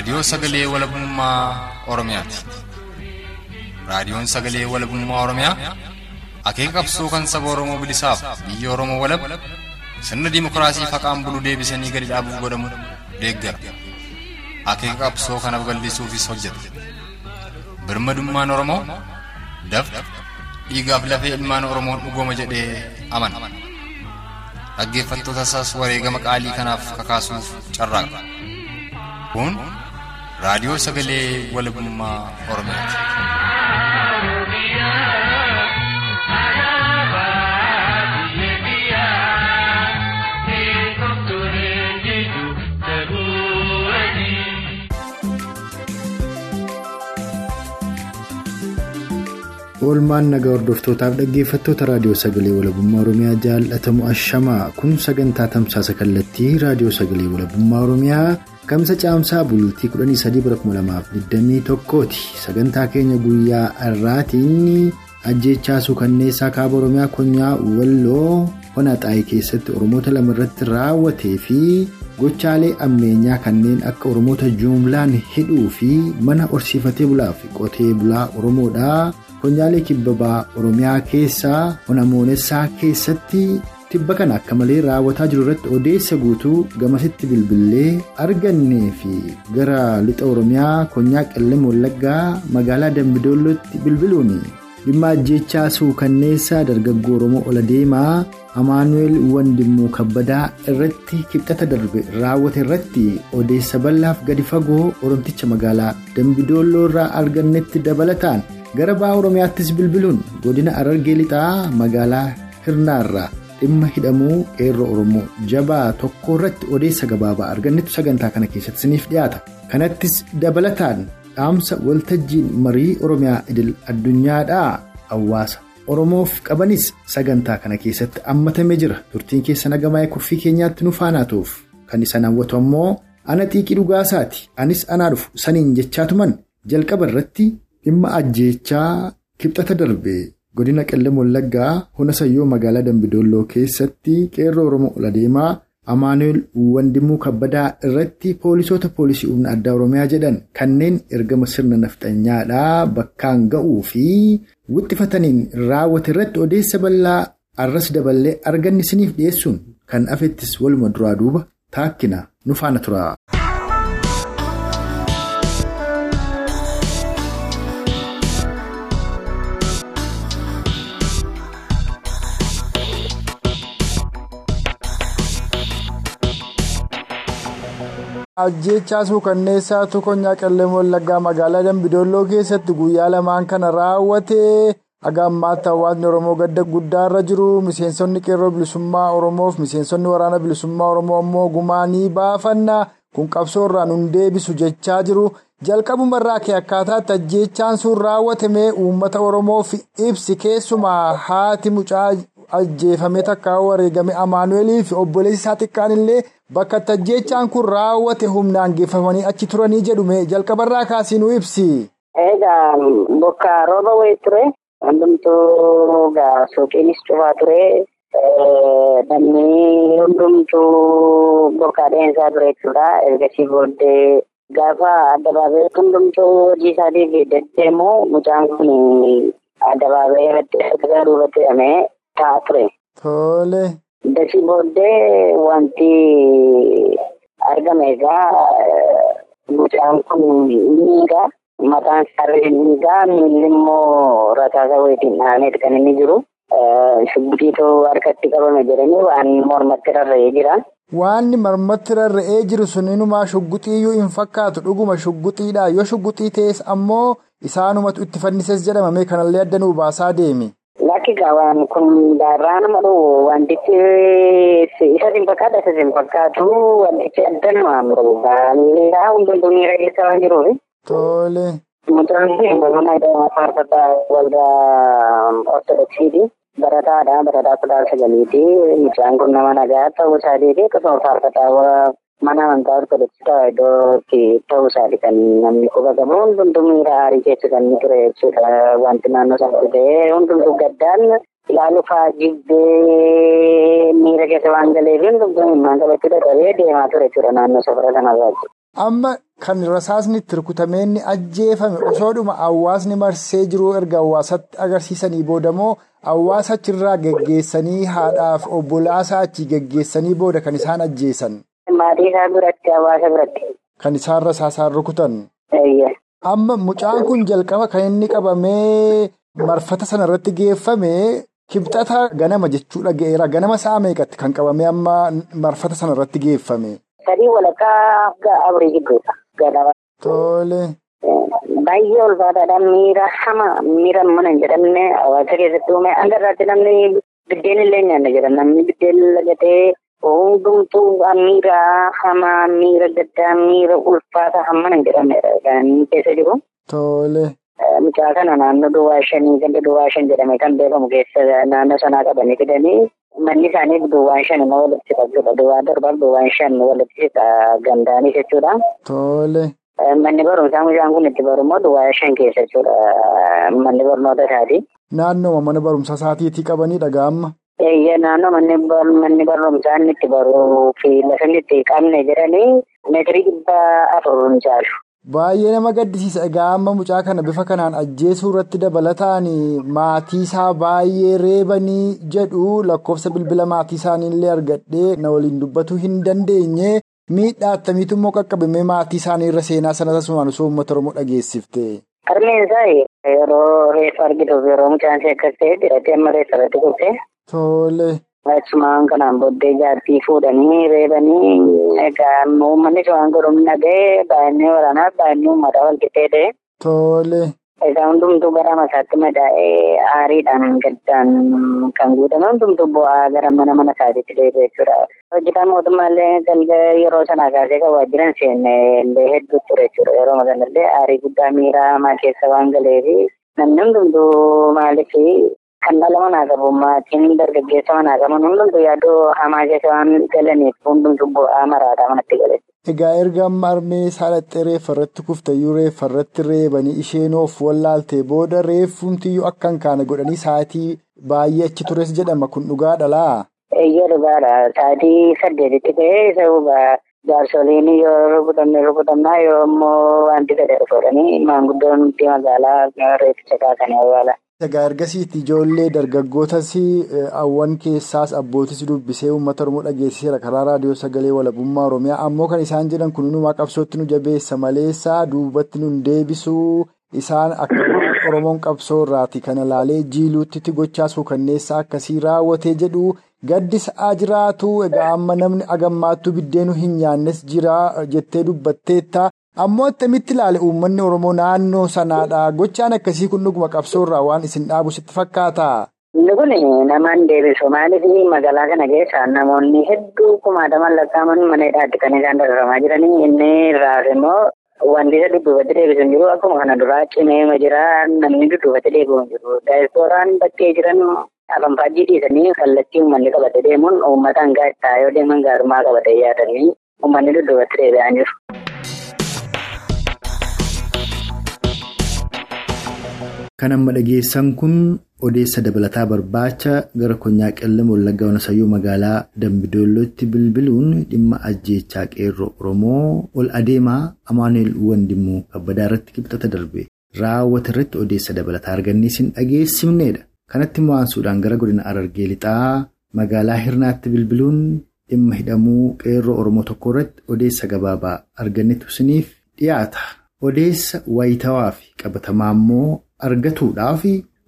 Raadiyoo Sagalee Walabummaa Oromiyaati. Raadiyoon Sagalee Walabummaa Oromiyaa akeeka qabsoo kan saba Oromoo bilisaaf biyya Oromoo walab sirna dimokiraasii faqaan bulu deebisanii gadi dhaabuuf godhamu deeggara. Akeeka qabsoo kana babal'isuufis hojjeta. Birmadummaan Oromoo dafqa dhiigaaf lafee ilmaan Oromoon dhugooma jedhee amana. Dhaggeeffattoota isaas wareegama qaalii kanaaf kakaasuuf carraaqa. Kun raadiyoo sagalee walabummaa Oromiyaati. oolmaan nagaa hordoftootaaf dhaggeeffattoota raadiyoo sagalee walabummaa oromiyaa jaallatamu ashamaa kun sagantaa tamsaasa kallattii raadiyoo sagalee walabummaa oromiyaa kamsa caamsaa bultii 13 ti sagantaa keenya guyyaa har'aatiin ajjeechaa suukanneessaa kaaba oromiyaa konyaa walloo honaxaayii keessatti oromoota lama irratti raawwatee fi gochaalee ammeenyaa kanneen akka oromoota juumlaan hidhuu fi mana horsiifatee bulaa fi qotee bulaa oromoodhaa. Konyaalee kibbabaa Oromiyaa keessaa Honamoonessaa keessatti tibba kana akka malee raawwataa jiru irratti odeessa guutuu gamasitti bilbilee argannee fi gara lixa Oromiyaa konyaa qellem wallaggaa magaalaa Dambidollootti bilbiluun dhimma ajjeechaa suukanneessaa dargaggoo Oromoo ola deemaa Amaanuweel Wandimmuu Kabbadaa irratti kibxata darbe raawwate irratti odeessa bal'aaf gadi fagoo Oromticha magaalaa Dambidolloo irraa argannetti dabalataan. gara ba'a oromiyaattis bilbiluun godina arargee lixaa magaalaa hirnaarraa dhimma hidhamuu qeerroo oromoo jabaa tokko irratti odeessa gabaabaa argannetu sagantaa kana keessatti isiniif dhiyaata. Kanattis dabalataan dhaamsa waltajjiin marii oromiyaa idil addunyaadhaa hawaasa oromoof qabanis sagantaa kana keessatti hammatamee jira. Turtiin keessa nagamaa kurfii keenyaatti nu faanaatuuf. Kan isaan hawwatu ammoo ana xiiqii dhugaasaati anis anaa dhufu. Saniin jechaatuman jalqaba irratti. dhimma ajjeechaa kibxata darbe godina qellem wallaggaa hona sayyoo magaalaa dambidolloo keessatti qeerroo oromoo ola deemaa amaanuweel wandimuu kabbadaa irratti poolisoota poolisii humna addaa oromiyaa jedhan kanneen ergama sirna nafxanyaadhaa bakkaan ga'uu fi wixxifataniin raawwate irratti odeessa bal'aa arras daballee arganni isiniif dhiyeessuun kan afettis waluma duraa duuba taakkina nu faana tura. Ajjeechaa suukanneessaatu konyaa qellem wallaggaa magaalaa dambidolloo keessatti guyyaa lamaan kana raawwate. Haga ammaatti hawaasni oromoo gadda guddaarra jiru. Miseensonni qeerroo bilisummaa oromoof miseensonni waraana bilisummaa oromoo ammoo gumaa ni baafanna kun qabsoo irraan hin deebisu jechaa jiru. Jalqabumarraa kee akkaataatti ajjeechaan sun raawwatame uummata oromoof ibsi keessumaa haati mucaa ajjeefame takka wareegame amaanuweelii fi obboleessi isaa xiqqaan illee. Bakka ajjeechaan kun raawwate humnaan geeffamanii achi turanii jedhume jalqabarraa kaasii nu ibsi. Egaa bokka rooba wayii ture. Hundumtuu suuqiinis cufaa ture. Namni hundumtuu bokkaa dheensaa ture jechuudha. Ergasii booddee gaafa addabaabee hundumtuu hojii isaatiif deddeemu mucaan kun addabaabee irratti erga duubatti hidhamee taa'aa ture. Tole. Dasii booddee wanti argame egaa mucaan kun miidhaa mataan isaa miidhaa miilli immoo rasaasa wayitiin dhahameeti kan inni jiru. Shubbixiitu harkatti qabame jedhanii waan mormatti rarra'ee jira. Waanni mormatti rarra'ee jiru sun inumaa shugguxiiyyuu hin fakkaatu dhuguma shugguxiidha yoo shugguxii ta'es ammoo isaanumatu itti fannises jedhamame kanallee adda nuu baasaa deemi. Lakki gaawwan kun daarraa nama dhufu wantichi isa hin fakkaatu isa hin fakkaatu wantichi adda nama muru miidhaa hundumtuu miira keessa waan jiruuf. Tole. Mucaan kun mana faarfataa waldaa ortodoksiiti. Barataadha barataa kudha sagaliiti. Mucaan kun nama nagaa ta'uu isaatiifi akkasuma faarfataa mana amantaa ortodoksii iddootti ta'uu isaati kan namni quba qabu hundumtuu aarii keessa kan ture jechuudha wanti naannoo sanatti ta'e hundumtuu gaddaan ilaaluufaa jibbee miira keessa waan galeef hundumtuu himmaan qabachuu dadhabee deemaa ture jechuudha naannoo safara kanarraatti. Amma kan rasaasni itti rukutamee inni ajjeefame osoodhuma hawaasni marsee jiru erga hawaasatti agarsiisanii boodamoo hawaasa achirraa geggeessanii haadhaaf obbolaasaa achi geggeessanii booda kan isaan ajjeesan. Maatii isaa biratti hawaasa biratti. Kan isaan rasaasaan rukutan. Amma mucaan kun jalqaba kan inni qabamee marfata sana irratti geeffame kibxata ganama jechuudha ga'eera. Ganama sa'a meeqatti kan qabamee amma marfata sana irratti geeffame. Sadii walakkaa afurii gidduudha. Tole. Baay'ee ulfaataadhaan miira hama miira mana hin jedhamne hawaasa keessatti uume hanga irratti namni biddeen illee nyaanna jedha namni biddeen lagatee hundumtuu miira hamaa miira gaddaa miira ulfaata hammana hin jedhamnedha kan keessa jiru. Tole. Mucaa kana naannoo duwwaa shanii ganda duwwaa shan jedhame kan beekamu keessa naannoo sanaa qabanii fidanii manni isaanii duwwaan shan immoo walitti qabdudha. Duwwaa darbaaf duwwaan shan walitti gandaanis jechuudha. Tole. Manni barumsaa mucaan kun itti baru immoo duwwaa shan keessa jechuudha. Manni barnoota isaati. Naannooma mana barumsaa isaatiitii qabanidha gaamma. Naannoo manni barumsaa inni itti baruu fi lafa inni itti qabne jedhanii meetirii dhibba afur hin caalu. Baay'ee nama gaddisiisa. Egaa amma mucaa kana bifa kanaan ajjeesuu irratti dabalataan maatii isaa baay'ee reebanii jedhu lakkoofsa bilbila maatii isaaniillee argadhee na waliin dubbatuu hin dandeenye miidhaa attamiitu immoo qaqqabamee maatii isaanii irra seenaa sana tasumaan osoo uummata Oromoo dhageessifte. Harmeen isaa yeroo reeffa argituuf yeroo mucaan ishee akkas ta'e diratee amma reeffa irratti. Tole. Achumaan kanaan booddee jaartii fuudhanii reebanii egaa uummanni waan godhuun dhaga'ee baay'inni waraanaaf baay'inni uummataa wal qixxee ta'e. Tole. Egaa hundumtuu gara masaatti madaa'ee aariidhaan gaddaan kan guutame hundumtuu bu'aa gara mana mana isaatiitti deebi'e jechuudha. Hojjetaan mootummaallee galga yeroo sanaa kaasee kan waajjiran seenne illee hedduu ture jechuudha. Yeroo sanallee aarii guddaa miira hamaa keessa waan galeefi namni hundumtuu maaliif kan dhala manaa qabu maatiin dargaggeessa manaa qaban hundumtuu yaaddoo hamaa keessa waan galaniif hundumtuu bu'aa maraataa manatti gale. Egaa erga amma harmee saalaxxee reeffa irratti kuftayyuu reeffa irratti reebanii isheen of wallaaltee booda reeffumtiyyuu akkan kaane godhanii sa'aatii baay'ee achi tures jedhama kun dhugaadha laa? Eeyyee dhugaadha. Sa'aatii saddeetitti ta'ee isa huba jaarsoliin yoo rukutamne rukutamnaa yoo immoo wanti gadi dhufuudhanii maanguddoon magaalaa reefficha kaasanii awwaala. Egaa ergasiitti ijoollee dargaggootas hawwan keessaas abbootis dubbisee uummata Oromoo dhageessiseera karaa raadiyoo sagalee walabummaa Oromiyaa. Ammoo kan isaan jedhan kun hundumaa qabsootti nu jabeessa maleessaa duubatti nu deebisuu isaan akka Oromoon qabsoo irraati. Kana laalee jiiluutti gochaa suukanneessaa akkasii raawwatee jedhu gaddi sa'aa jiraatu. Egaa amma namni agammaattuu biddeenu hin nyaannes jira jettee dubbatteetta. Ammoo attamitti ilaale uummanni Oromoo naannoo sanaadha. Gochaan akkasii kun dhuguma qabsoorraa waan isin dhaabu sitti fakkaata? Inni kun namaan deebisu. Maaliif magaalaa kana keessa namoonni hedduu kumaataman lakkaa'aman mana hidhaatti kan isaan dararamaa jiranii. Inni irraas immoo wanti isa dudduubatti deebisu hin jiru. Akkuma kana duraa cimee jira. Namni dudduubatti deebi'u hin jiru. Daayispooraan bakkee jiran afanfaajjii dhiisanii kallattii uummanni qabatee deemuun uummataan gaazexaa yoo deeman gaarummaa qabatee yaadanii uummanni dudduubatti deebi'aa jiru. Kan amma dhageessan kun odeessa dabalataa barbaacha gara konyaa qellem wallaggaa wanasayyoo magaalaa Dambidollootti bilbiluun dhimma ajjeechaa qeerroo Oromoo ol adeemaa Amaanu'eel Wandimmoo kabbadaa irratti kibxata darbe raawwate irratti odeessa dabalataa argannee isin dhageessifnedha. Kanatti mo'ansuudhaan gara godina Arargee lixaa magaalaa Hirnaatti bilbiluun dhimma hidhamuu qeerroo Oromoo tokko irratti odeessa gabaabaa argannetu isiniif dhiyaata. Odeessa wayitawaa fi qabatamaa immoo argatuudhaaf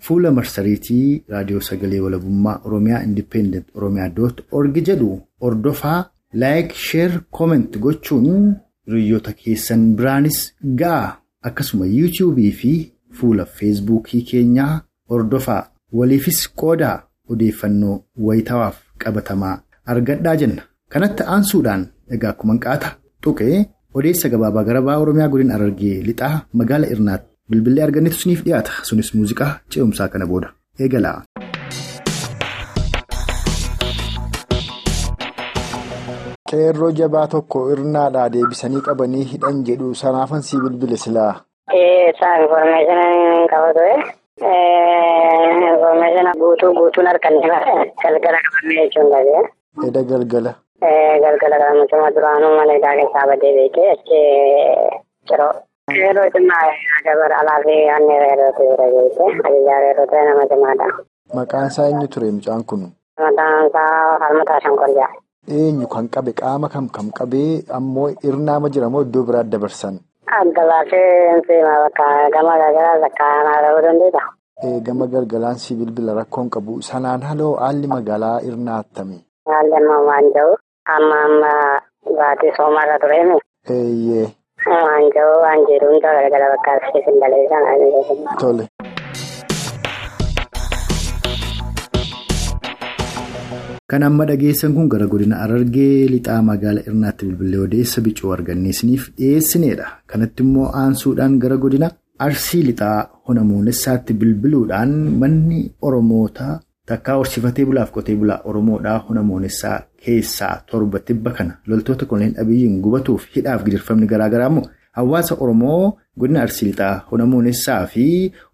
fuula marsariitii raadiyoo sagalee walabummaa Oromiyaa Indippeendent Oromiyaa doot orgi jedhu ordofaa laayik sheer kooment gochuun hiriyoota keessan biraanis ga'a akkasuma yuutuubii fi fuula feesbuukii keenyaa ordofaa waliifis qoodaa odeeffannoo wayitawaaf qabatamaa argadhaa jenna kanatti aansuudhaan egaa akkuma qaata tuqee. Odeessa gabaabaa gara bahaa Oromiyaa godina Arargee lixaa magaala Irnaatti bilbilee argannetu isiniif dhiyaata. Sunis muuziqaa ce'umsaa kana booda eegala. Qeerroo jabaa tokko irnaadhaa deebisanii qabanii hidhan jedhu sanaafan sii bilbile silaa. Isaan information qaba ture. Information guutuu guutuun harkannee galgala qabannee jechuun dhagee. Edda galgala. Galgala galamutuma duraanuu mana hidhaa keessaa badee beekee achi ciroo. Yeroo cimaa dabara alaa fi aanneera yeroo ta'e beekee ajajaa yeroo ta'e nama cimaadha. Maqaan isaa eenyu ture mucaan kun? Maqaan isaa Falmataa Shankorjaa. Eenyu kan qabe qaama kam kam qabee ammoo irnaama jiramoo iddoo biraa dabarsan? Adda baasee seema bakka gama garagaraa bakka aanaa ta'uu dandeenya. Gama galgalaan si bilbila rakkoon qabu sanaan haloo haalli magaalaa irnaa attami? Haalli amma waan jiru amma amma baatii soomarra tureemi. Eeyyee. Waan jiru waan jiru hunda galgala bakka asheetin baleessan. Tole. Kan amma dhageessan kun gara godina Harargee lixaa magaalaa Irnaatti bilbilee odeessa bicuu arganneesiniif dhiyeessineedha. Kanatti immoo aansuudhaan gara godina Arsii lixaa Honamuunessaatti bilbiluudhaan manni Oromootaa takkaa horsiifatee bulaaf qotee bulaa Oromoodhaa Honamuunessaa keessaa torba tibba kana loltoota kunneen abiyyiin gubatuuf hidhaaf gidirfamni garaagaraa immoo hawaasa Oromoo godina Arsii lixaa Honamuunessaa fi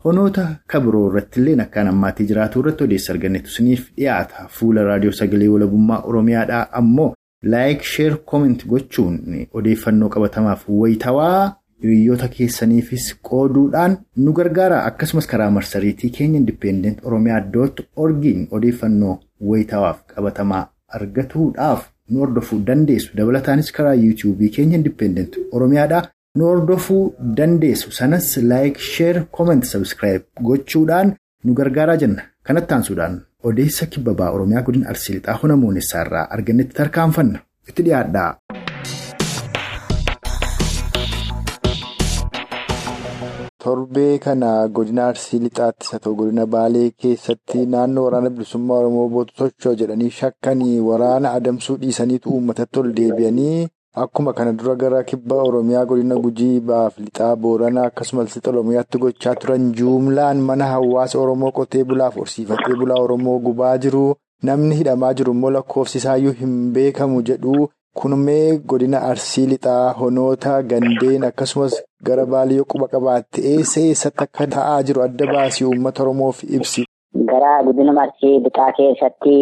honoota kabiroo irratti illee akkaan ammaatii jiraatu irratti odeessa argannetu isiniif dhiyaata. Fuula raadiyoo sagalee walabummaa Oromiyaadhaa ammoo laayik sheer kooment gochuun odeeffannoo qabatamaaf wayitawaa hiriyoota keessaniifis qooduudhaan nu gargaara. Akkasumas karaa marsariitii keenya indipeendeent Oromiyaa dot orgiin odeeffannoo wayitawaaf qabatamaa argatuudhaaf nu hordofuu dandeessu. Dabalataanis karaa yuutuubii keenya indipeendeent Oromiyaadhaa. nu hordofuu dandeessu sanas laayik sheer kooment sabiskiraayib gochuudhaan nu gargaaraa jenna kanatti aansuudhaan odeessa kibbabaa oromiyaa godina arsii lixaa honamuunessaa irraa argannetti tarkaanfanna itti dhiyaadhaa. Torbee kana godina arsii lixaattis haa ta'u godina baalee keessatti naannoo waraana bilisummaa oromoo bootu socho'u jedhanii shakkanii waraana adamsuu dhiisaniitu uummatatti ol deebi'anii. Akkuma kana dura gara kibba Oromiyaa godina Gujii baaf lixaa Booranaa akkasumas lixa Oromiyaatti gochaa turan juumlaan mana hawaasa Oromoo qotee bulaaf horsiifatee bulaa Oromoo gubaa jiru. Namni hidhamaa jiru immoo lakkoofsi isaayyuu hin beekamu jedhu. Kunumee godina Arsii lixaa honoota gandeen akkasumas gara baaliyyoo quba qabaatte eessa eessatti akka ta'aa jiru adda baasii uummata Oromoof ibsi. Gara godina Arsii lixaa keessatti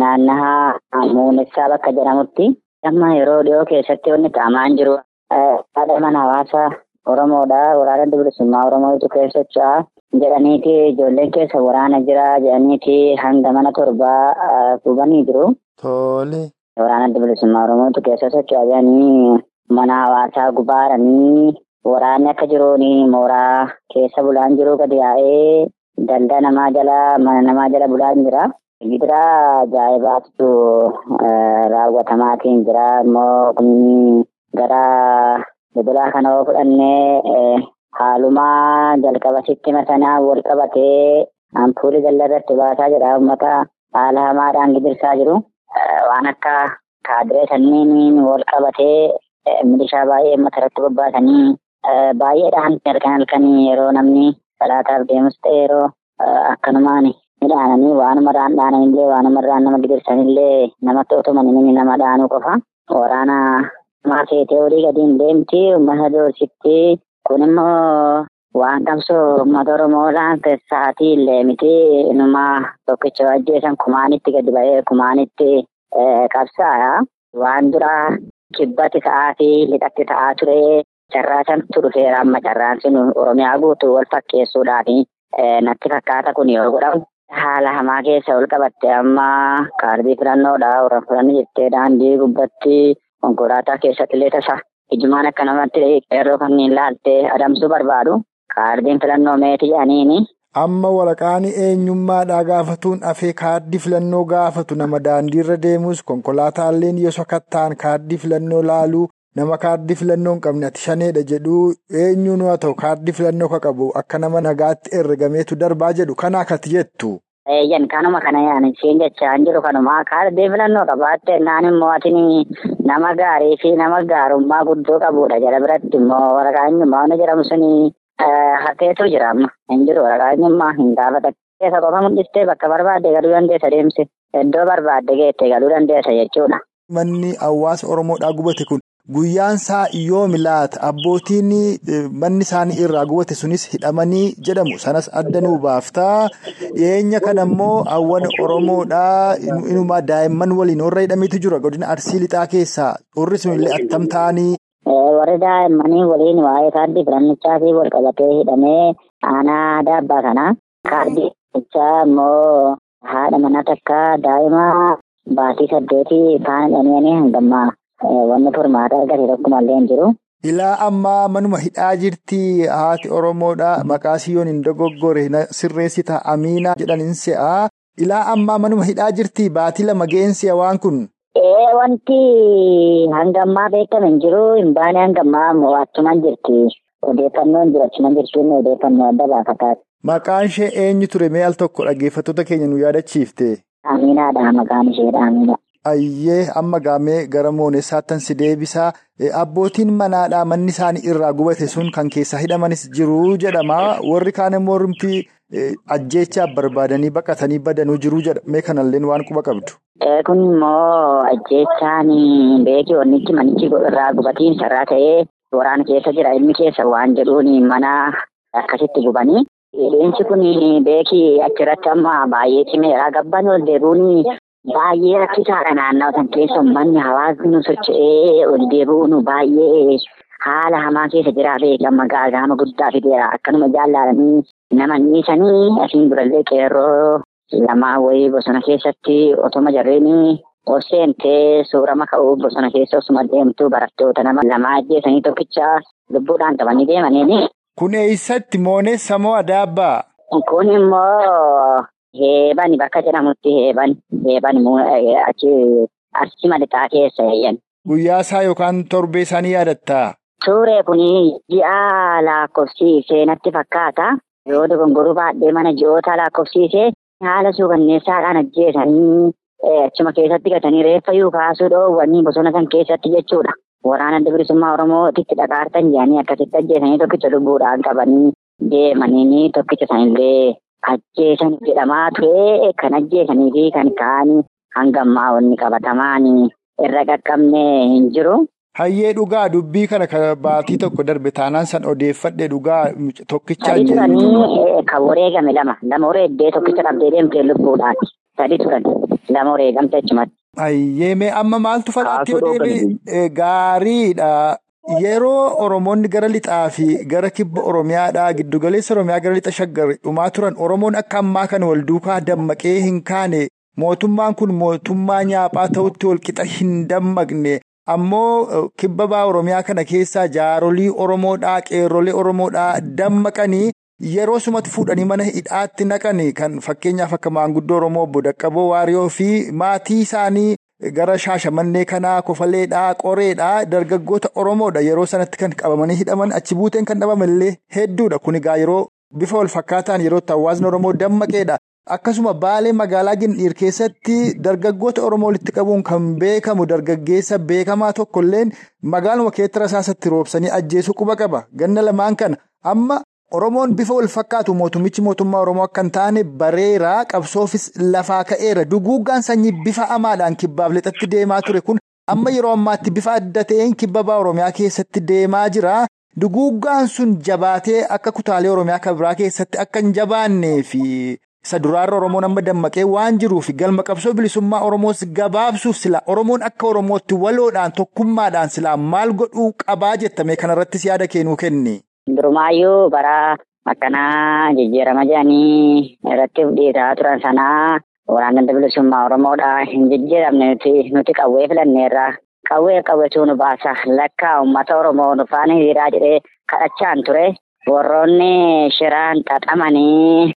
naannahaa Muunessaa bakka jedhamutti. Amma yeroo dhiyoo keessatti wanti ta'amaan jiru haadha mana hawaasa Oromoodha. Waraana bilisummaa Oromootu keessa socho'aa jedhaniiti ijoolleen keessa waraana jira jedhaniiti hanga mana torbaa gubanii jiru. Waraana bilisummaa Oromootu keessa socho'aa jedhanii mana hawaasaa gubaaranii waraanni akka jiruun mooraa keessa bulaan jiru gadi yaa'ee daldala namaa jala mana namaa jala bulaan jira. Gidiraa ajaa'ibaatu raawwatamaatiin jira immoo gara dodolaa kana yoo fudhannee haalumaa jalqaba sitti masanaa wal qabatee ampuulii dallaa irratti baasaa jira uummata haala hamaadhaan gidirsaa jiru. Waan akka kaadiree sanniin wal qabatee milishaa baay'ee uummata irratti bobbaasanii baay'eedhaan halkan halkanii yeroo namni salaataaf deemus ta'e yeroo akkanumaan. Midhaananii waanuma irraan dhaananillee waanuma irraan nama gidirsanillee namatti otomanii nama dhaanuu qofa. Waraana maaseetee olii gadi hin deemti. Uummata doorsitti. Kun immoo waan qabsoo uummata Oromoodhaan sa'aatii illee miti. Inuma tokkicha ajjeesan kumaanitti gadi ba'ee kumaanitti qabsaa'aa. Waan duraa kibbatti ta'aa fi lixatti ta'aa ture. Carraasantu dhufeera amma carraan sun Oromiyaa guutuu wal fakkeessuudhaani. Natti fakkaata kun yoo godhamu. Haala hamaa keessa ol qabatte amma kaardii filannoodha. Warreen filanni jettee daandii gubbatti konkolaataa keessatti illee tasa. Ijumaan akka namatti yeroo kanneen laaltee adamsuu barbaadu. Kaardiin filannoo meetii jedhaniini. Amma waraqaan eenyummaadhaa gaafatuun afee kaardii filannoo gaafatu nama daandiirra deemus konkolaataalleen yoo sakattaan kaardii filannoo laaluu nama kaardii filannoo hin qabne ati shaneedha jedhu eenyuun haa ta'u kaardii filannoo ka qabu akka nama nagaatti herregameetu darbaa jedhu kana akkati jettu. Eeyyan kanuma kana yaani isheen jechaa jiru kanuma kaardii filannoo qabaatte naan immoo atiin nama gaarii fi nama gaarummaa guddoo qabudha jala biratti immoo waraqaa eenyummaa jedhamu suni hafeetu jira amma hin jiru waraqaa hin gaafata. Keessa qofa mul'istee bakka barbaadde galuu dandeessa deemsi iddoo barbaadde geette galuu dandeessa jechuudha. Manni hawaasa Oromoodhaa gubate kun guyyaan isaa yoomi laata abbootiin manni isaanii irraa gubate sunis hidhamanii jedhamu sanas adda nuu baaftaa dhiyeenya kana immoo hawwan oromoodhaa inumaa daa'imman waliin warra hidhameetu jira godina arsii lixaa keessaa warri sunillee attam ta'anii. Warri daa'immanii waliin waa'ee kaardii filannichaatii wal qabatee hidhamee aanaa daabbaa kana kaardii filannichaa immoo haadha mana takka daa'ima baatii saddeetii kaan hidhamanii hangammaa wanni furmaata argate tokkumallee hin jiru. Ilaa ammaa manuma hidhaa jirti haati Oromoodha maqaa siyoon hin dogoggore sirreessita Amiinaa jedhaniin se'a. Ilaa ammaa manuma hidhaa jirti baatii lama ga'eensi'a waan kun. Ee wanti hangammaa beekame hin jiru hin baane hangammaa mo'achumaan jirti. Odeeffannoon jirachumaan jirtuun odeeffannoo adda baafataati. Maqaan ishee eenyu ture mee al tokko dhaggeeffattoota keenya nu yaadachiifte? Amiinaadha maqaan isheedha Amiina. Ayyee amma gaamee gara moonessaattan si deebisaa. Abbootiin manaadhaa manni isaanii irraa gubate sun kan keessa hidhamanis jiru jedhama. Warri kaan immoo rumtii ajjeechaaf barbaadanii baqatanii badanuu jiru jedha. Mee kanalleen waan quba qabdu. Kun immoo ajjeechaan beekii wannichi manichi irraa gubatiinsa irraa ta'ee waraana keessa jira ilmi keessa waan jedhuun mana akkasitti gubanii. Qilleensi kun beekii achirratti amma baay'ee cimeera. Gabbaan ol deebi'uun baay'ee rakkisaadha naannoo san keessa uummanni hawaasni nu socho'ee ol deebi'uun baay'ee haala hamaa keessa jira beekaa gaagama guddaa fideera. Akkanuma jaallatanii nama dhiisanii asiin durallee qeerroo lamaa wayii bosona keessatti otuma jarreen seentee suurama ka'uu bosona keessa osuma deemtu barattoota nama lamaa ajjeesanii tokkicha lubbuudhaan qabanii deemaniini. Kun eessatti mooneessa moo adaabbaa? Kun immoo heeban bakka jedhamutti heeban heeban achi arsii malixaa keessa eeyyan. Guyyaa isaa yookaan torbee isaanii yaadattaa? Suuree kun ji'a lakkoofsiisee natti fakkaata. Yoo dogongoruu baadhee mana ji'oota lakkoofsiisee haala suukanneessaadhaan ajjeesanii achuma keessatti gatanii reeffayyuu kaasuu dhoowwanii bosona san keessatti jechuudha. Waraana bilisummaa Oromootitti dhaqaartan jedhanii akkasitti ajjeesanii tokkicha lubbuudhaan qabanii deemanii tokkicha sanillee ajjeesan jedhamaa ture kan ajjeesanii fi kan ka'anii hangammaa wanni qabatamaan irra qaqqabne hin jiru. Hayyee dhugaa dubbii kana baatii tokko darbe taanaan san odeeffadhe dhugaa tokkicha Sadi turanii kan wareegame lama. Lama wareeddee tokkicha dhabdee deemtee lubbuudhaan sadi turan. Lama wareegamte jechumatti. Hayyee mee amma maaltu falaatti yoo deebi gaariidha. Yeroo Oromoonni gara lixaa fi gara kibba Oromiyaadhaa giddugaleessa Oromiyaa gara lixa shaggar dhumaa turan Oromoon akka ammaa kana wal duukaa dammaqee hin kaane. Mootummaan kun mootummaa nyaaphaa ta'utti wal qixa hin dammaqne ammoo kibba baa Oromiyaa kana keessaa jaarolii Oromoodhaa qeerrolee Oromoodhaa dammaqanii yeroo sumatti fuudhanii mana hidhaatti naqanii kan fakkeenyaaf akka maanguddoo Oromoo obbo Daqqaboo Waariyoo fi maatii isaanii. Gara shaashamannee kanaa kofaleedhaa qoreedhaa dargaggoota Oromoodha yeroo sanatti kan qabamanii hidhaman achi buuteen kan dhabamallee hedduudha kun egaa yeroo bifa wal fakkaataan yeroo hawaasni Oromoo dammaqeedha. Akkasuma baalee magaalaa Gindhiir keessatti dargaggoota Oromoo walitti qabuun kan beekamu dargaggeessa beekamaa tokkolleen magaaluma keetti rasaasatti roobsanii ajjeesuu quba qaba ganna lamaan kana amma. Oromoon bifa wal fakkaatu mootummichi mootummaa Oromoo akka taane bareeraa qabsoofis lafaa ka'eera duguuggaan sanyii bifa amaadhaan kibbaaf lixatti deemaa ture kun amma yeroo ammaatti bifa adda ta'een kibba Oromiyaa keessatti deemaa jira. Duguuggaan sun jabaatee akka kutaalee Oromiyaa kan biraa keessatti akka hin jabaannee fi isa duraarra Oromoon amma dammaqee waan jiruuf galma qabsoo bilisummaa Oromoos gabaabsuuf sila Oromoon akka Oromootti waloodhaan tokkummaadhaan silaa maal godhuu qabaa jettame kanarrattis yaada kennuu kenni. Durumaayyuu bara akkanaa jijjiirama jedhanii irratti dhiitaa turan sanaa waraana adda bilisummaa Oromoodha. Hin jijjiiramne nuti qawwee filanneerra. Qawwee qawweetu nu baasa. Lakkaa uummata Oromoo nu faana hiriiraa jedhee kadhachaan ture. Warroonni shiraan xaxamanii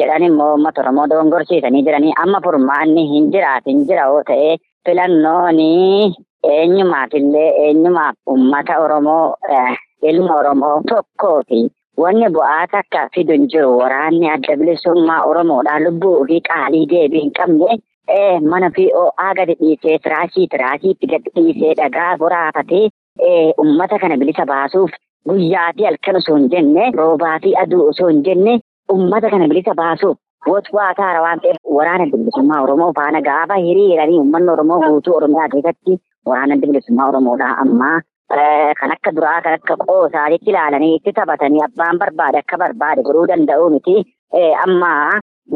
jedhan immoo uummata Oromoo dogongorsiisanii jiranii amma furmaanni hin jiraatu hin jira yoo ta'e filannooni eenyumaafillee eenyumaaf uummata Oromoo. Ilma Oromoo tokkooti. Wanni bu'aa takka fidu hin jiru. Waraanni adda bilisummaa Oromoodhaa lubbuu fi qaalii deebii hin qabne mana fi ho'aa gadi dhiisee tiraasii tiraasiitti gadi dhiisee dhagaa boraafatee uummata kana bilisa baasuuf guyyaa fi halkan osoo hin jenne roobaa fi aduu osoo hin jenne uummata kana bilisa baasuuf Wootwaa taara waan ta'eef waraana bilisummaa Oromoo faana gaafa hiriiranii uummanni Oromoo guutuu Oromiyaa keessatti waraana bilisummaa Oromoodhaa ammaa kan akka duraa kan akka qoosaatitti ilaalanii itti taphatanii abbaan barbaade akka barbaade godhuu danda'u miti. Amma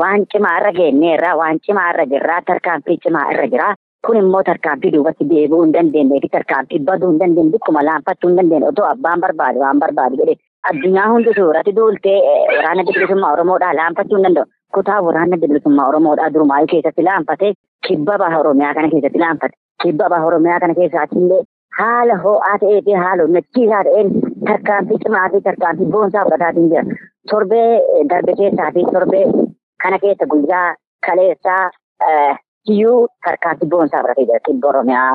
waan cimaa irra geenyeerra waan cimaa irra jirra tarkaanfii cimaa irra jira. Kun immoo tarkaanfii duubatti deebi'uu hin dandeenye fi tarkaanfii baduu hin dandeenye bikkuma laanfachuu hin dandeenye otoo abbaan barbaade waan barbaade jedhee addunyaa hundi suuratti duultee waraana bilisummaa Oromoodhaa laanfachuu hin danda'u. Kutaa waraana bilisummaa Oromoodhaa durumaayyuu keessatti laanfatee kibba baha Oromiyaa kana keessatti laanfate. Kibba baha Oromiyaa kana keessaatti illee haala ho'aa ta'ee fi haala onnachiisaa ta'een tarkaanfii cimaa fi tarkaanfii boonsaa fudhataatiin jira. Torbee darbe keessaa fi torbee kana keessa guyyaa kaleessaa kiyyuu tarkaanfii boonsaa fudhatee jira. Kibba Oromiyaa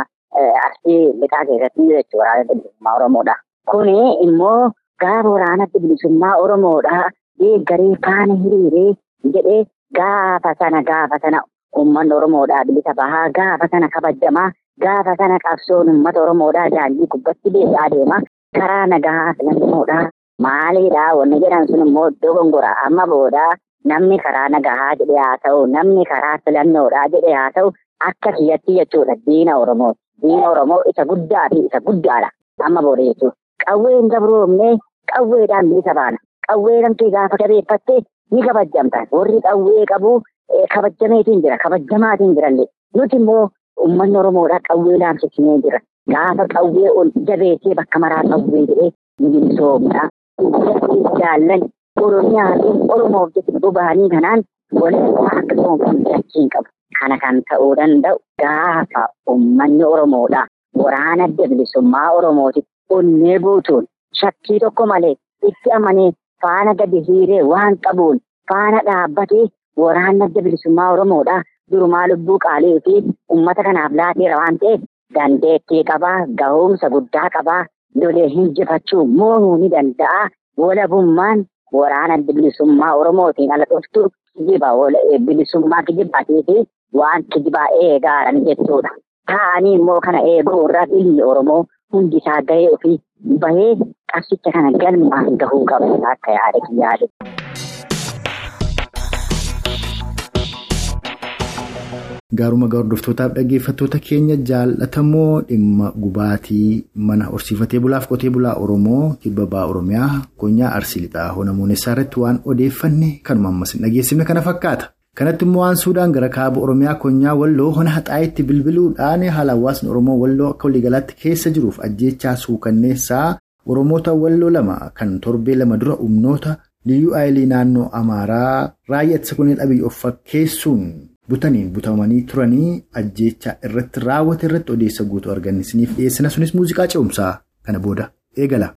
arsii lixaa keessatti jechuudha waraana bilisummaa Oromoodha. Kuni immoo gaafa waraana bilisummaa Oromoodha. Deeggaree faana hiriiree jedhee gaafa sana gaafa sana uummanni Oromoodhaa bilisa bahaa gaafa sana kabajamaa gaafa sana qabsoon uummata Oromoodhaa daandii gubbatti deebi'aa deema karaa nagaa filannoodhaa maaliidhaa wanni jedhan sun immoo iddoo gongoraa amma boodaa namni karaa nagaa jedhee haa ta'u namni karaa filannoodhaa jedhee haa ta'u akka kiyyatti jechuudha. Diina Oromoo diina Oromoo isa guddaa fi isa guddaadha amma booda jechuudha. Qawween gabroomnee qawweedhaan bilisa baana. Qawwee namtii gaafa qabeeffattee ni kabajamta warri qawwee qabu kabajameetiin jira kabajamaatiin jirallee nuti immoo uummanni oromoodhaa qawwee laamsisinee jira. Gaafa qawwee ol jabeessee bakka maraa qawwee jedhee ni bilisoomna jaallan oromiyaa fi oromoof jecha boba'anii kanaan walirraa akka soomsan jachiin qabu. Kana kan ta'uu danda'u gaafa uummanni oromoodhaa waraana bilisummaa oromooti onnee guutuun shakkii tokko malee itti amanee faana gadi hiiree waan qabuun faana dhaabbatee waraana bilisummaa Oromoodhaa durumaa lubbuu qaalii fi uummata kanaaf laateera waan ta'eef dandeettii qabaa gahumsa guddaa qabaa lolee hinjifachuu mo'uu ni danda'a walabummaan waraana bilisummaa Oromootiin ala dhuftu kijiba bilisummaa kijibaatii fi waan kijibaa eegaaran jechuudha. Ta'anii immoo kana eeguu irraa ilmi Oromoo hundi isaa gahee ofii bahee qabsicha kana galmaan gahuu qaba akka yaada kiyyaate. Gaaruma hordoftootaaf dhaggeeffattoota keenya jaallatamoo dhimma gubaatii mana horsiifatee bulaaf qotee bulaa Oromoo kibba ba'aa Oromiyaa konyaa Arsii Lixaa Honamuunessaa irratti waan odeeffanne kanuma ammas hin dhageessifne kana fakkaata. Kanatti immoo waan suudhaan gara kaaba Oromiyaa konyaa Walloo hona haxaa'itti bilbiluudhaan haala hawaasni Oromoo Walloo akka waliigalaatti keessa jiruuf ajjeechaa suukanneessaa Oromoota Walloo lama kan torbee lama dura humnoota liyyuu aayilii naannoo Amaaraa raayyaa ittisa kunneen dhabii of fakkeessuun butaniin butamanii turanii ajjeechaa irratti raawwate irratti odeessa guutuu argannisiniif dhiyeessina. Sunis muuziqaa ce'umsaa kana booda. Eegala.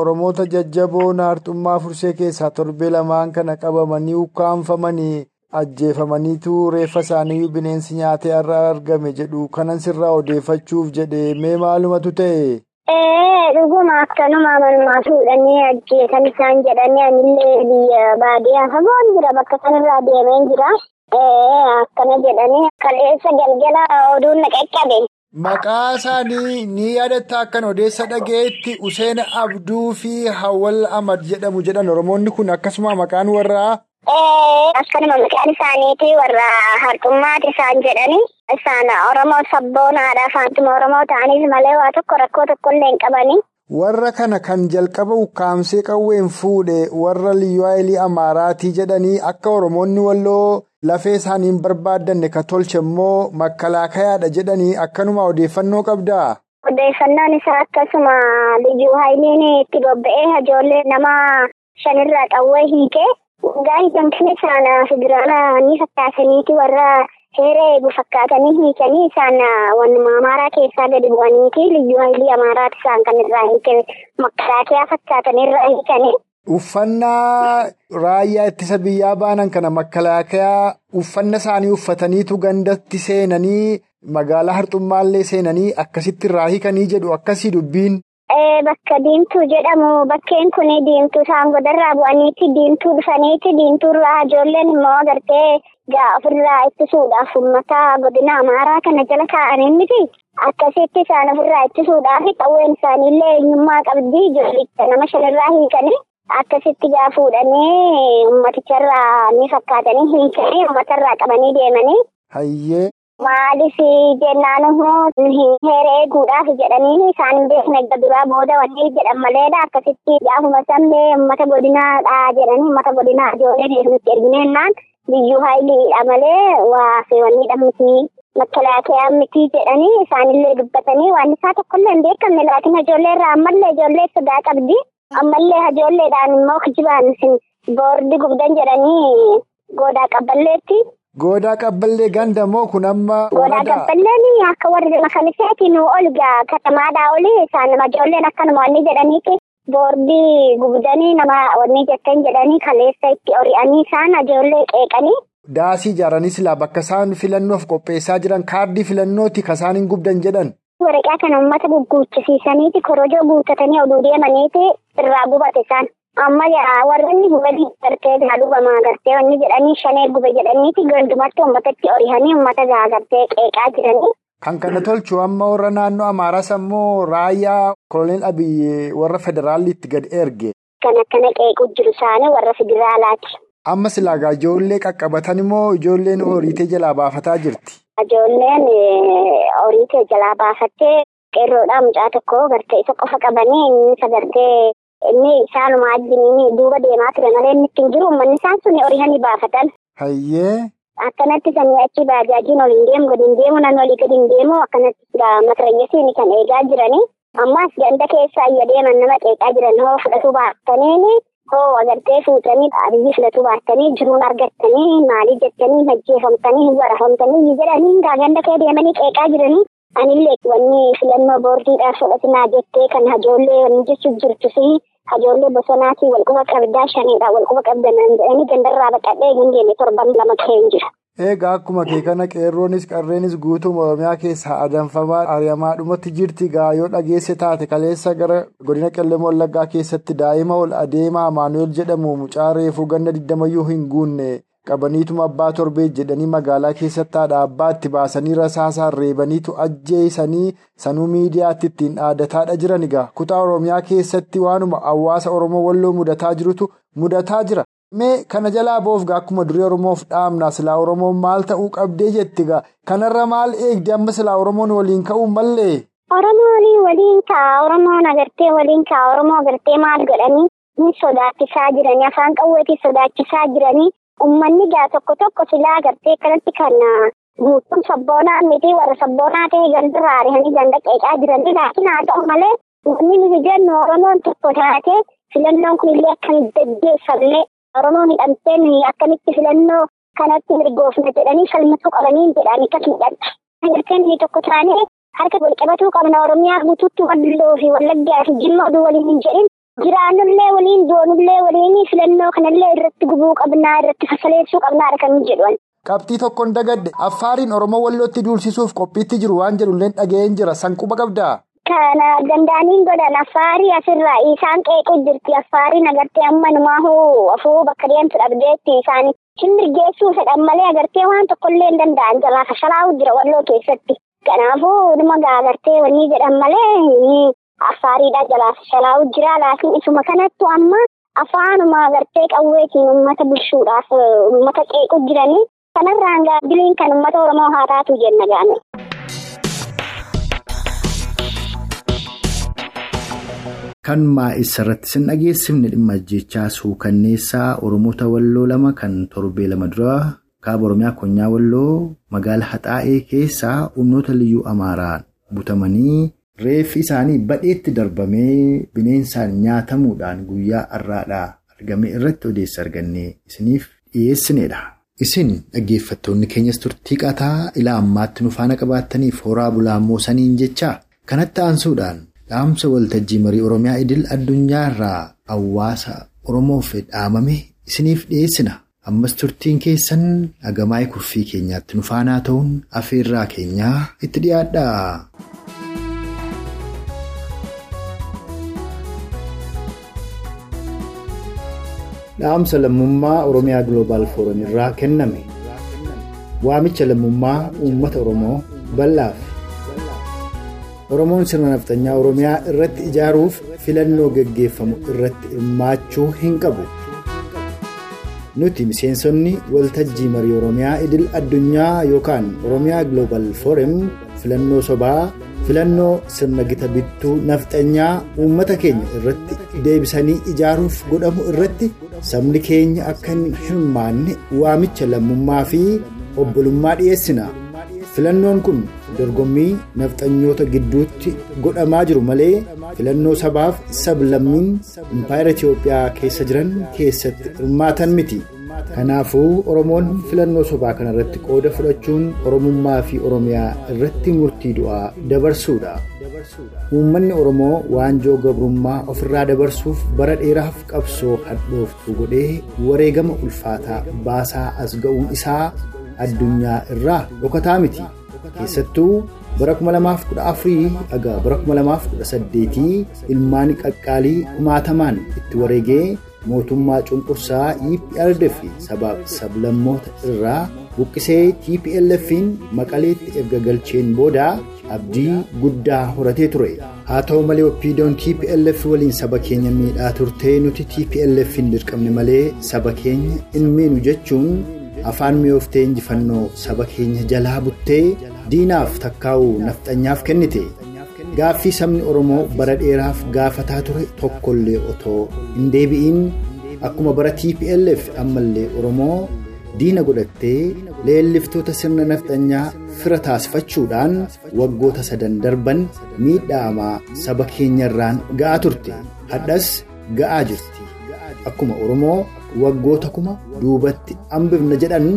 Oromoota jajjaboo naartummaa fursee keessaa torbee lamaan kana qabamanii ukkaanfamanii ajjeefamaniitu reeffa isaaniiyyuu bineensi nyaatee irraa argame jedhu kanan sirraa odeeffachuuf jedhe mee maalumatu ta'e. dhuguma akkanuma manuma fuudhanii ajjeesan isaan jedhanii anillee biyya baadiyyaa fagoon jira bakka sanarraa deemeen jira. Akkana jedhanii kaleessa galgala oduun na qaqqabe. Maqaa isaanii ni yaadatta akkan odeessa dhageetti Useen Abduu fi Hawwal Ahmad jedhamu jedhan Oromoonni kun akkasuma maqaan warraa. Akkanuma maqaan isaaniiti warra harxummaati isaan jedhani. Isaan Oromoo sabboonaadha. Afaantuma Oromoo ta'anis malee waa tokko rakkoo tokkollee hin qabani. Warra kana kan jalqaba ukkaamsee qawween fuudhe warra liyyuu Amaaraatii jedhanii akka Oromoonni walloo lafee isaaniin barbaaddanne ka tolche immoo makkalaakayaadha jedhanii akkanuma odeeffannoo qabdaa. Odeeffannoon isaa akkasuma liyyuu haayiliin itti bobba'ee ijoollee nama shanirraa qawwee hiikee. Gaarii kan isaan federaala ni fakkaataniiti warra seera eegu fakkaatanii hiikanii isaan wannuma amaaraa keessaa gadi bu'aniiti liyyuu haayilii amaaraati isaan kan irraa hiike makkalaakayaa fakkaatan irraa hiikanii. Uffannaa raayyaa ittisa biyyaa baanan kana makkalaakayaa uffanna isaanii uffataniitu gandatti seenanii magaalaa harxummaallee seenanii akkasitti irraa hiikanii jedhu akkasii dubbiin. Bakka diimtuu jedhamu bakkeen kun diimtuu isaan godarraa bu'aniiti diimtuu dhufaniiti diimtuurraa ijoolleen immoo agartee ofirraa ittisuudhaaf uummata godina amaaraa kana jala kaa'anii miti. Akkasitti isaan ofirraa ittisuudhaaf qawween isaaniillee eenyummaa qabdi. Ijoollicha nama shanirraa hiikanii akkasitti gaa fuudhanii uummaticharraa ni fakkaatanii hiikanii uummatarraa qabanii deemanii. Hayyee. Maaliif jennaan immoo heera eeguudhaaf jedhanii isaan hin edda duraa booda wanni jedhan maleedha akkasitti gaafuma sammee uummata godinaadha jedhanii uummata godinaa ijoollee deemnutti ergineennaan biyyuu haayiliidha malee waa feewwanniidha miti makkalaakayaan miti jedhanii isaanillee dubbatanii waan isaa tokkollee hin beekamne laakiin ijoollee irraa ammallee ijoollee sodaa qabdi ammallee ijoolleedhaan immoo kijibaan boordi gubdan jedhanii goodaa qabballeetti. Goodaa qabballee ganda moo kun amma Goodaa qabballeen akka warri makaniseeti nu olgaa katamaadhaa oli isaan ijoolleen akkanuma wanni jedhaniiti boordii gubdanii nama wanni jettan jedhanii kaleessa itti ori'anii isaan ijoollee qeeqanii. Daasii ijaaranii silaa bakka isaan filannoof qopheessaa jiran kaardii filannooti kan isaan hin gubdan jedhan. Waraqaa kana uummata gugguuchisiisaniiti korojoo guuttatanii oduu deemaniiti irraa gubate isaan. amma warreen gubanii gartee gaalubamaa gartee wanni jedhanii shanee gube jedhaniiti gandumatti uummatatti orihanii uummata gaagartee qeeqaa jiranii. Kan kana tolchu amma warra naannoo Amaaraas ammoo raayyaa koloneel Abiyyi warra federaaliitti gad erge. Kan akkana qeequu jiru isaanii warra federaalaati. Amma silaagaa ijoollee qaqqabatan immoo ijoolleen horiitee jalaa baafataa jirti. Ijoolleen horiitee jalaa baafattee qeerroodhaa mucaa tokko gartee isa qofa qabanii inni sagartee. Inni isaanuma ajjiniin duuba deemaa ture malee inni ittiin jiru uummanni isaan suni orihanii baafatan. Hayyee. Akkanatti sanii achi baajaajiin ol hin deemu gadi hin deemu nan olii gadi hin deemu akkanatti matarayyasiin kan eegaa jiranii. Ammas ganda keessa ayya deeman nama qeeqaa jiran hoo fudhatu baaftanii hoo agartee fuutanii abiyyi fudhatu baaftanii jiruun argattanii maalii jettanii ajjeefamtanii warafamtanii jedhanii ganda kee deemanii qeeqaa jiranii. Anillee wanni filannoo boordiidhaaf fudhatinaa jettee kan hajoollee wanni jechuun jirtus hajoollee bosonaatii walquba qabdaa shaniidha walquba qabdan jedhanii gandarraa baqadhee hin deeme torban lama ta'een jira. Egaa akkuma kee kana qeerroonis qarreenis guutuuma Oromiyaa keessaa adanfamaa ari'amaadhumatti jirti gaa yoo dhageesse taate kaleessa gara godina qellem wallaggaa keessatti daa'ima ol adeemaa Amaanu'eel jedhamu mucaa reefuu ganna digdamayyuu hin guunne. Qabaniituma abbaa torbee jedhanii magaalaa keessatti haadha abbaa itti baasanii rasaasaan reebaniitu ajjeesanii sanuu miidiyaatti ittiin dhaadataadha jiran egaa kutaa oromiyaa keessatti waanuma hawaasa oromoo walloo mudataa jirutu mudataa jira mee kana jalaa boofgaa akkuma durii oromoof dhaamna silaa oromoon maal ta'uu qabdee jetti gaa kanarra maal eegde amma silaa oromoon waliin ka'uu mallee. oromoon waliin ka'a oromoon agartee waliin ka'a oromoo agartee maal godhanii ni sodaachisaa jiranii afaan qawweetii sodaachisaa jiranii. Uummanni gaa tokko tokko silaa agartee kanatti kan guutuun sabboonaa miti warra sabboonaa ta'e gandarraa ari'anii ganda qeeqaa jiranii laakiin haa ta'u malee wanni nuti jennu Oromoon tokko taatee filannoon kunillee akka hin gaggeeffamne Oromoon hidhamtee akkamitti filannoo kanatti mirgoofna jedhanii falmatuu qabanii jedhanii akka hidhatta. Agartee nuyi tokko taanee harka wal qabatuu qabna Oromiyaa guutuutti walloo fi wallaggaa fi jimma oduu waliin hin jedhin. Jiraannullee waliin doonullee waliin filannoo kanallee irratti gubuu qabnaa irratti fasaleessuu qabnaa kan jedhan. Qabxii tokkoon dagadde affaariin Oromoo wallootti duulsisuuf qophiitti jiru waan jedhulleen dhaga'een jira sanquba qabdaa. Kana danda'aniin godhan affaarii asirraa isaan qeequu jirti affaariin agartee amma numaa hoo afuu bakka deemtu dhabdeetti isaan shimirgeessuu fedhan malee agartee waan tokkollee hin danda'an jalaa fashalaa'u jira walloo keessatti. Kanaafuu dhuma gaa agartee wanni jedhan malee. Affaariidha jalaa fashalaa'u jira laakiin isuma kanattu amma afaanuma agartee qawweetiin uummata bulchuudhaaf uummata qeequ jiranii kanarraan gaabbiliin kan uummata oromoo haa taatu jenna gaane. Kan maa'isa irratti sin dhageessifne dhimma ajjechaa suukanneessaa Oromoota Walloo lama kan torbee lama dura kaaba Oromiyaa Konyaa Walloo magaalaa Haxaa'ee keessaa humnoota liyyuu Amaaraan butamanii. Reeffi isaanii badheetti darbamee bineensaan nyaatamuudhaan guyyaa har'aadhaa argame irratti odeessa argannee isiniif dhiyeessinedha. Isin dhaggeeffattoonni keenyas turtii qataa ilaa ammaatti nu qabaattaniif horaa bulaammoo saniin jechaa kanatti aansuudhaan dhaamsa waltajjii marii Oromiyaa idil addunyaa irraa hawaasa Oromoof dhaamame isiniif dhiyeessina. Ammas turtiin keessan hagamaa'ee kurfii keenyaatti nu faanaa ta'uun afeerraa keenyaa itti dhiyaadha. Dhaamsa lammummaa Oromiyaa Global Forum irraa kenname. waamicha lammummaa uummata oromoo bal'aaf. oromoon sirna nafxanyaa oromiyaa irratti ijaaruuf filannoo geggeeffamu irratti hirmaachuu hin qabu. nuti miseensonni waltajjii marii oromiyaa idil addunyaa yookaan oromiyaa giloobal foorem filannoo sobaa filannoo sirna gita bittuu nafxanyaa uummata keenya irratti deebisanii ijaaruuf godhamu irratti sabni keenya akka hin hirmaanne waamicha lammummaa fi obbolummaa dhiyeessina filannoon kun dorgommii nafxanyoota gidduutti godhamaa jiru malee filannoo sabaaf sablammiin impaayera Itiyoophiyaa keessa jiran keessatti hirmaatan miti. Kanaafuu oromoon filannoo sobaa kana irratti qooda fudhachuun oromummaa fi oromiyaa irratti murtii du'aa dabarsuudha. uummanni oromoo waanjoo gabrummaa ofirraa dabarsuuf bara dheeraaf qabsoo hadhooftuu godhee wareegama ulfaataa baasaa as ga'uun isaa addunyaa irraa dhokataa miti keessattuu bara 2014 dhagaa bara 2018 ilmaan qaqqaalii kumaatamaan itti wareegee mootummaa cunqursaa EPRDF sabaaf sablammoota irraa buqqisee TPLF'n maqaleetti erga galcheen booda abdii guddaa horatee ture haa ta'u malee oppiidoon TPLF waliin saba keenya miidhaa turtee nuti TPLF'n dirqamne malee saba keenya hin miinu jechuun afaan mi'ooftee injifannoo saba keenya jalaa buttee diinaaf takkaa'uu nafxanyaaf kennite. Gaaffii sabni oromoo bara dheeraaf gaafataa ture tokkollee otoo hin deebi'iin akkuma bara tplf ammallee oromoo diina godhattee leelliftoota sirna nafxanyaa fira taasifachuudhaan waggoota sadan darban miidhaamaa saba keenyarraan ga'aa turte. Hadhas ga'aa jirti. Akkuma oromoo waggoota kuma duubatti hambifna jedhan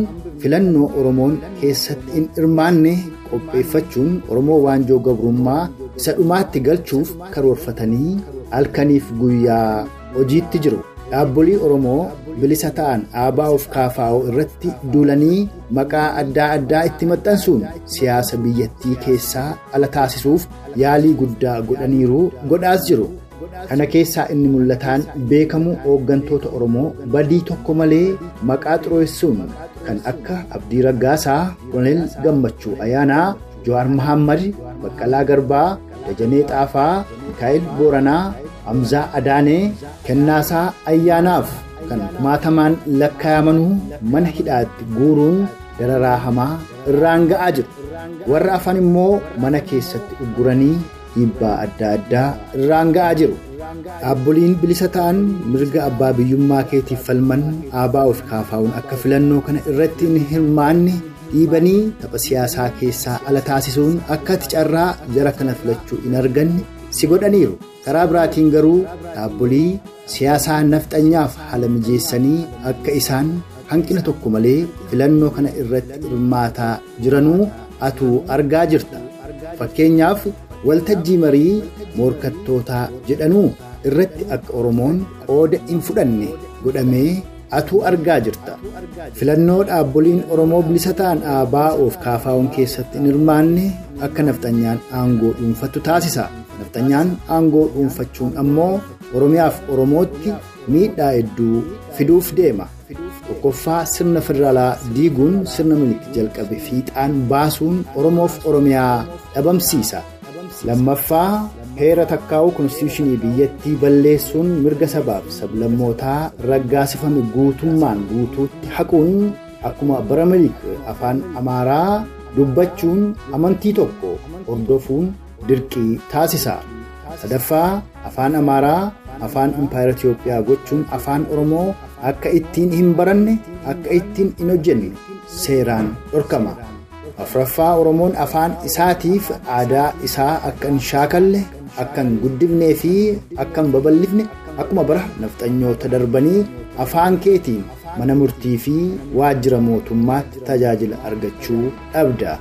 filannoo oromoon keessatti hin hirmaanne qopheeffachuun oromoo waanjoo gabrummaa isa dhumaatti galchuuf karoorfatanii halkaniif guyyaa hojiitti jiru dhaabbolii oromoo bilisa ta'an aabaa of kaafaa'oo irratti duulanii maqaa addaa addaa itti maxxansuun siyaasa biyyattii keessaa ala taasisuuf yaalii guddaa godhaniiru godhaas jiru. kana keessaa inni mul'ataan beekamu hooggantoota oromoo badii tokko malee maqaa xureessuun kan akka abdii raggaasaa koloneel gammachuu ayyaanaa jowaar mahammad baqqalaa garbaa dajanee xaafaa mikaa'el booranaa hamzaa adaanee kennaasaa ayyaanaaf kan kumaatamaan lakkaayamanuu mana hidhaatti guuruun dararaa hamaa irraan ga'aa jiru warra afan immoo mana keessatti ugguranii dhiibbaa adda addaa irraan ga'aa jiru. dhaabboliin bilisa ta'an mirga abbaa biyyummaa keetiif falman aabaa of kaafaa'uun akka filannoo kana irratti hin hirmaanne dhiibanii tapha siyaasaa keessaa ala taasisuun akka ati carraa jara kana filachuu hin arganne si godhaniiru karaa biraatiin garuu dhaabbolii siyaasaa nafxanyaaf haala mijeessanii akka isaan hanqina tokko malee filannoo kana irratti hirmaataa jiranuu atuu argaa jirta fakkeenyaaf. waltajjii marii morkattootaa jedhanuu irratti akka oromoon qooda hin fudhanne godhamee atuu argaa jirta. Filannoo dhaabboliin oromoo bilisa ta'an aabaa of kaafaa'uun keessatti hin hirmaanne akka nafxanyaan aangoo dhuunfattu taasisa. Nafxanyaan aangoo dhuunfachuun ammoo oromiyaaf oromootti miidhaa hedduu fiduuf deema. Tokkoffaa sirna federaalaa diiguun sirna milik jalqabe fiixaan baasuun oromoof oromiyaa dhabamsiisa. lammaffaa heera takkaa'uu konstitushinii biyyattii balleessuun mirga sabaaf sablammootaa raggaasifame guutummaan guutuutti haquun akkuma bara milik afaan amaaraa dubbachuun amantii tokko hordofuun dirqii taasisa sadaffaa afaan amaaraa afaan impaayera itiyoophiyaa gochuun afaan oromoo akka ittiin hin baranne akka ittiin hin hojjenne seeraan dhorkama. afraffaa oromoon afaan isaatiif aadaa isaa akka hin shaakalle akka hin guddifnee fi akka hin babal'ifne akkuma bara nafxanyoota darbanii afaan keetiin mana murtii fi waajjira mootummaatti tajaajila argachuu dhabda.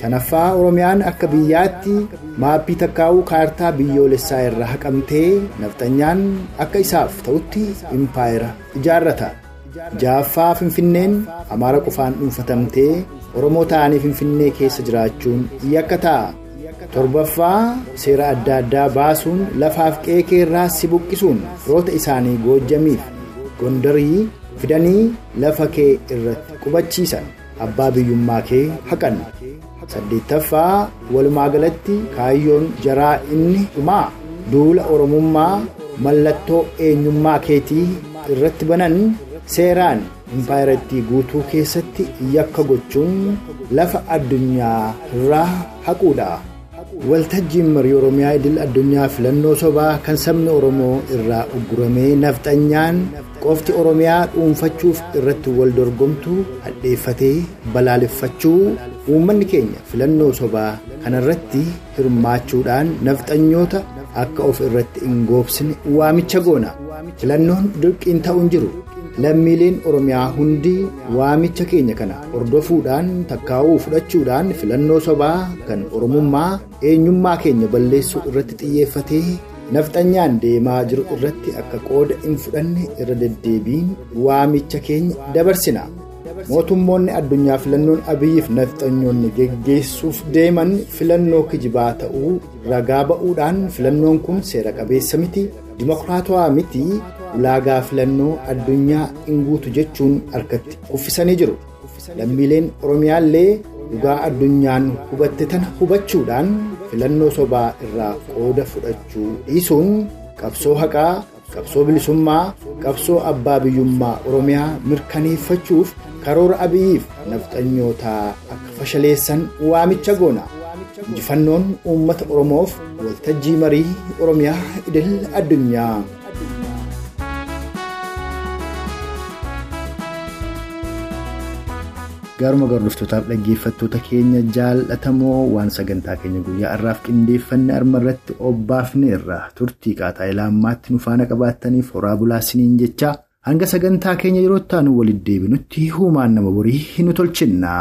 shanaffaa oromiyaan akka biyyaatti maappii takkaa'uu kaartaa biyyoolessaa irraa haqamtee nafxanyaan akka isaaf ta'utti impaayera ijaarrata. ja'affaa finfinneen amaara qofaan dhuunfatamtee oromoo ta'anii finfinnee keessa jiraachuun yakka ta'a torbaffaa seera adda addaa baasuun lafaaf qeekee irraa si buqqisuun firoota isaanii goojjamiif gondarii fidanii lafa kee irratti qubachiisan abbaa biyyummaa kee haqanna. saddeettaffaa walumaa galatti kaayyoon jaraa inni dhumaa duula oromummaa mallattoo eenyummaa keetii irratti banan seeraan impaayiratti guutuu keessatti yakka gochuun lafa addunyaa irraa haquudha. Waltajjiin marii oromiyaa idil addunyaa filannoo sobaa kan sabni oromoo irraa ugguramee nafxanyaan qofti oromiyaa dhuunfachuuf irratti wal dorgomtu hadheeffatee balaaleffachuu uummanni keenya filannoo sobaa kanarratti hirmaachuudhaan nafxanyoota akka of irratti hin goobsine waamicha goona filannoon dirqiin ta'uun jiru. Lammiileen oromiyaa hundi waamicha keenya kana hordofuudhaan takkaa'uu fudhachuudhaan filannoo sobaa kan oromummaa eenyummaa keenya balleessuu irratti xiyyeeffatee nafxanyaan deemaa jiru irratti akka qooda hin fudhanne irra deddeebiin waamicha keenya dabarsina mootummoonni addunyaa filannoon abiyyiif nafxanyoonni geggeessuuf deeman filannoo kijibaa ta'uu ragaa ba'uudhaan filannoon kun seera qabeessa miti dimokiraatawaa miti. ulaagaa filannoo addunyaa hin guutu jechuun harkatti kuffisanii jiru lammiileen oromiyaallee dhugaa addunyaan hubatte tana hubachuudhaan filannoo sobaa irraa qooda fudhachuu dhiisuun qabsoo haqaa qabsoo bilisummaa qabsoo abbaa biyyummaa oromiyaa mirkaneeffachuuf karoora abiyyiif nafxanyootaa akka fashaleessan waamicha goona injifannoon uummata oromoof waltajjii marii oromiyaa idil addunyaa. gaaruma gordoftotaaf dhaggeeffattoota keenya jaalatamoo waan sagantaa keenya guyyaa har'aaf qindeeffanne arma irratti obbaafneerra turtii qaaxaa ilaammaatti nu faana qabaattaniif horaa bulaasiniin jecha hanga sagantaa keenya yeroo itti aanu walitti deebinutti huumaan nama borii nu tolchinna.